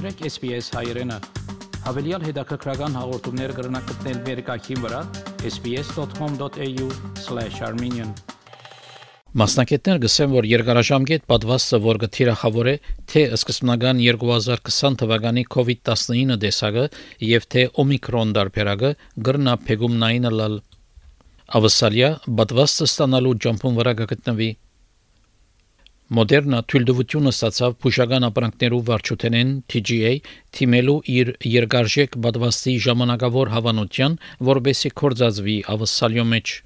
մտրեք SPS հայերեն։ Հավելյալ հետաքրքրական հաղորդումներ կգրնակցնել վերկայքին վրա sps.com.au/armenian Մասնակիցներ գսեն, որ երկարաժամկետ պատվաստը, որ գթիրախավոր է թե սկզբնական 2020 թվականի COVID-19 դեսագը եւ թե Օմիկրոն դարբերակը գրնա փեգումնային լալ ավսալիա պատվաստը ստանալու ջամփուն վրա գտնվի Մոդեռնա թույլտվությունը ստացավ փուշական ապրանքներով վարչութենեն TGA թիմելու իր երկարժեք պատվաստի ժամանակավոր հավանության, որբեսի կորզածվի ավսալյո մեջ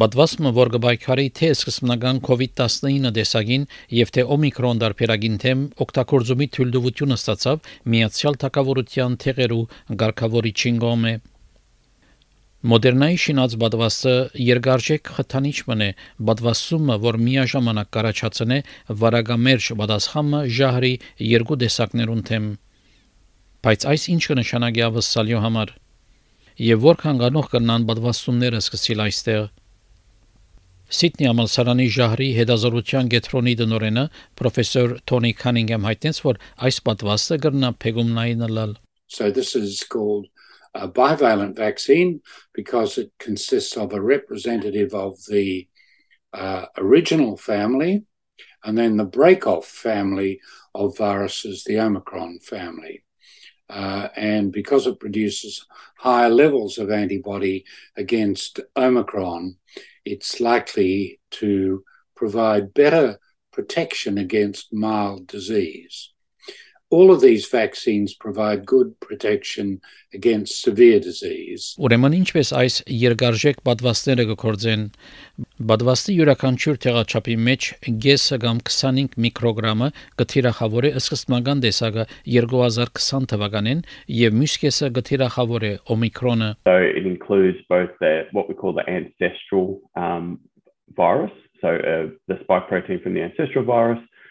Բադվասմը որ գբայքարի թե սկզբնական COVID-19 դեսագին եւ թե Օմիկրոն դարբերագին թեմ օգտագործումի թույլտվությունը ստացավ միացյալ թակավորության թեղերու ղարքավորիչին գոմե Մոդեռնայի շինած բադվաստը երկարժեք խթանիչ մնե բադվաստումը որ միաժամանակ կարաչացնե վարագամերժ բադասխամը ժահրի երկու դեսակներուն թեմ բայց այս ինչ կնշանակի ավսալյո համար եւ որքան գանող կնան բադվաստումները սկսիլ այստեղ Սիդնի համալսարանի Ժահրի հետազոտության գետրոնի դնորենը պրոֆեսոր Թոնի Քանինգեմ հայտնեց, որ այս պատվաստը կրնա փեգումնային լալ. So this is called a bivalent vaccine because it consists of a representative of the uh, original family and then the break-off family of viruses, the Omicron family. Uh, and because it produces higher levels of antibody against Omicron, it's likely to provide better protection against mild disease. All of these vaccines provide good protection against severe disease. Ուրեմն ինչպես այս երկարժեք պատվաստները կկործեն Պատվաստի յուրաքանչյուր թեղաչափի մեջ գեսը կամ 25 միկրոգրամը կթիրախավոր է սկզբնական տեսակը 2020 թվականին եւ մյուս կեսը կթիրախավոր է օմիկրոնը So it includes both the what we call the ancestral um, virus so uh, the spike protein from the ancestral virus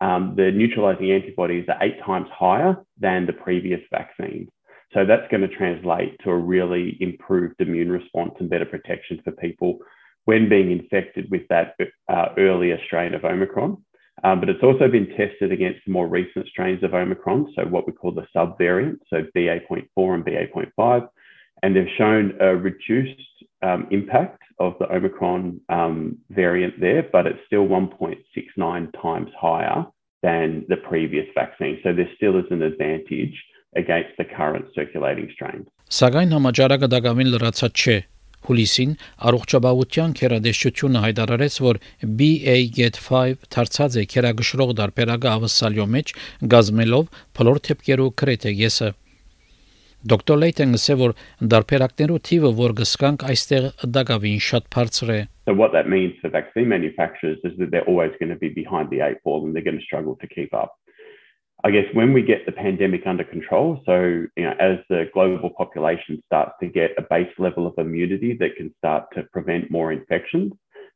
um, the neutralizing antibodies are eight times higher than the previous vaccines. So that's going to translate to a really improved immune response and better protection for people when being infected with that uh, earlier strain of Omicron. Um, but it's also been tested against more recent strains of Omicron, so what we call the subvariant, so BA.4 and BA.5, and they've shown a reduced um, impact of the Omicron um, variant there, but it's still 1.69 times higher than the previous vaccine. So there still is an advantage against the current circulating strains. Սակայն համաճարակը դակամին լրացած չէ։ Հուլիսին առողջապահության քերադեշտությունը հայտարարեց, որ BA.5 դարձած է քերագշրող դարբերակը ավսալյո մեջ գազմելով փլոր թեփկերու քրեթե եսը Դոկտոր Լեյթեն ասել որ դարբերակներու թիվը որ գսկանք այստեղ դակավին շատ բարձր է So what that means for vaccine manufacturers is that they're always going to be behind the eight ball and they're going to struggle to keep up. I guess when we get the pandemic under control, so you know, as the global population starts to get a base level of immunity that can start to prevent more infections,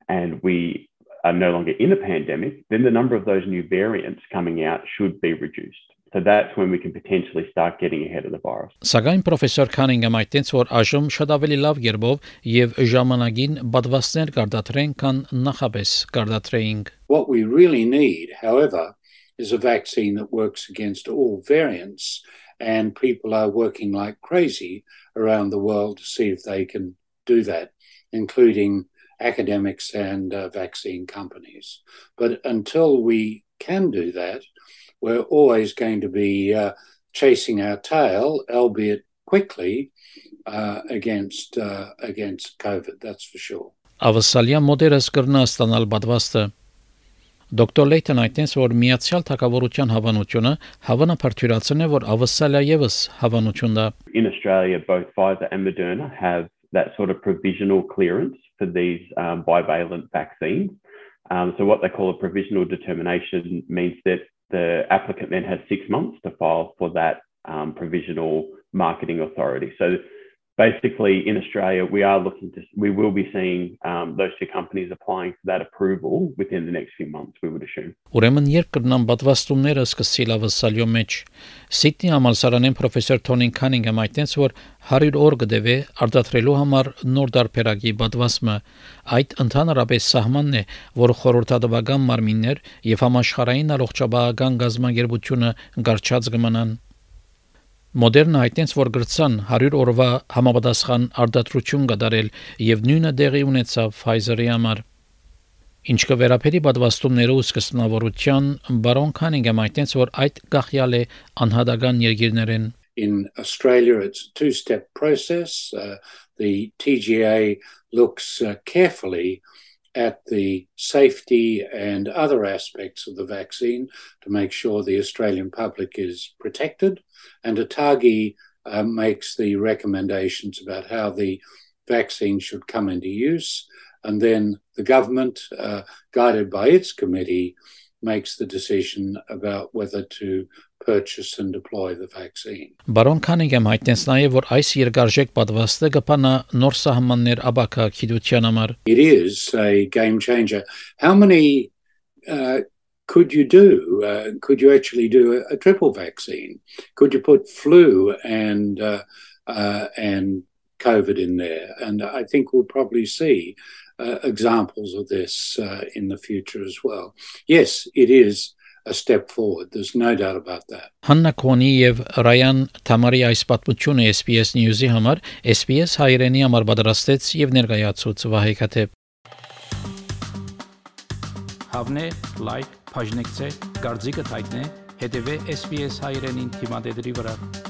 and we are no longer in a pandemic, then the number of those new variants coming out should be reduced. So that's when we can potentially start getting ahead of the virus. Սակայն պրոֆեսոր Քանինգհam այդտենց որ այժմ շատ ավելի լավ երբով եւ ժամանակին բադվաստներ կարտադրեն, քան նախապես կարտադրեինք. What we really need, however, is a vaccine that works against all variants and people are working like crazy around the world to see if they can do that, including academics and uh, vaccine companies. But until we can do that, we're always going to be uh, chasing our tail, albeit quickly, uh, against uh, against COVID. That's for sure. Ավսալիա մոդերս կրնա ստանալ բադվաստը Դոկտոր Լեյթեն այդտենց որ միացյալ թակավորության հավանությունը հավանաբար թյուրացն է որ ավսալիա եւս հավանություն դա In Australia both Pfizer and Moderna have that sort of provisional clearance for these um, bivalent vaccines. Um, so what they call a provisional determination means that the applicant then has six months to file for that um, provisional marketing authority. So basically in Australia, we are looking to, we will be seeing um, those two companies applying for that approval within the next few months, we would assume. Ուրեմն երբ կգնան պատվաստումները սկսի լավսալյո մեջ Սիդնի համալսարանեն պրոֆեսոր Թոնին Քանինգհամ այդտենց որ 100 օր կդեվե արտադրելու համար նոր դարբերակի պատվաստումը այդ ընդհանրապես սահմանն է, որ խորհրդատվական մարմիններ եւ համաշխարհային առողջապահական գազագերբությունը գարչած կմնան Մոդերնը հայտնեց, որ գրծան 100 օրվա համապատասխան արտադրություն կդարել եւ նույնը դեղի ունեցավ Pfizer-ի համար։ Ինչ կվերապերի պատվաստումներով սկզբնավորության բարոն Քանինգհամ հայտնեց, որ այդ գախյալ է անհատական երկիրներեն In Australia, it's a two step process. Uh, the TGA looks uh, carefully at the safety and other aspects of the vaccine to make sure the Australian public is protected. And ATAGI uh, makes the recommendations about how the vaccine should come into use. And then the government, uh, guided by its committee, makes the decision about whether to purchase and deploy the vaccine. Բարոն Քանինգեմ հայտնեց նաև որ այս երկարժեք պատվաստը կփանա նոր սահմաններ աբակա քիդության համար։ It is a game changer. How many uh, could you do? Uh, could you actually do a, a, triple vaccine? Could you put flu and uh, uh and COVID in there? And I think we'll probably see uh, examples of this uh, in the future as well. Yes, it is a step forward. There's no doubt about that. Հաննա Քոնի եւ Ռայան Թամարի այս պատմությունը SPS News-ի համար SPS հայրենի համար պատրաստեց եւ ներկայացուց Վահե Քաթեփ։ Հավնե լայք, բաժնեկցե, դարձիկը թայտնե, հետեւե SPS հայրենին թիմադեդի վրա։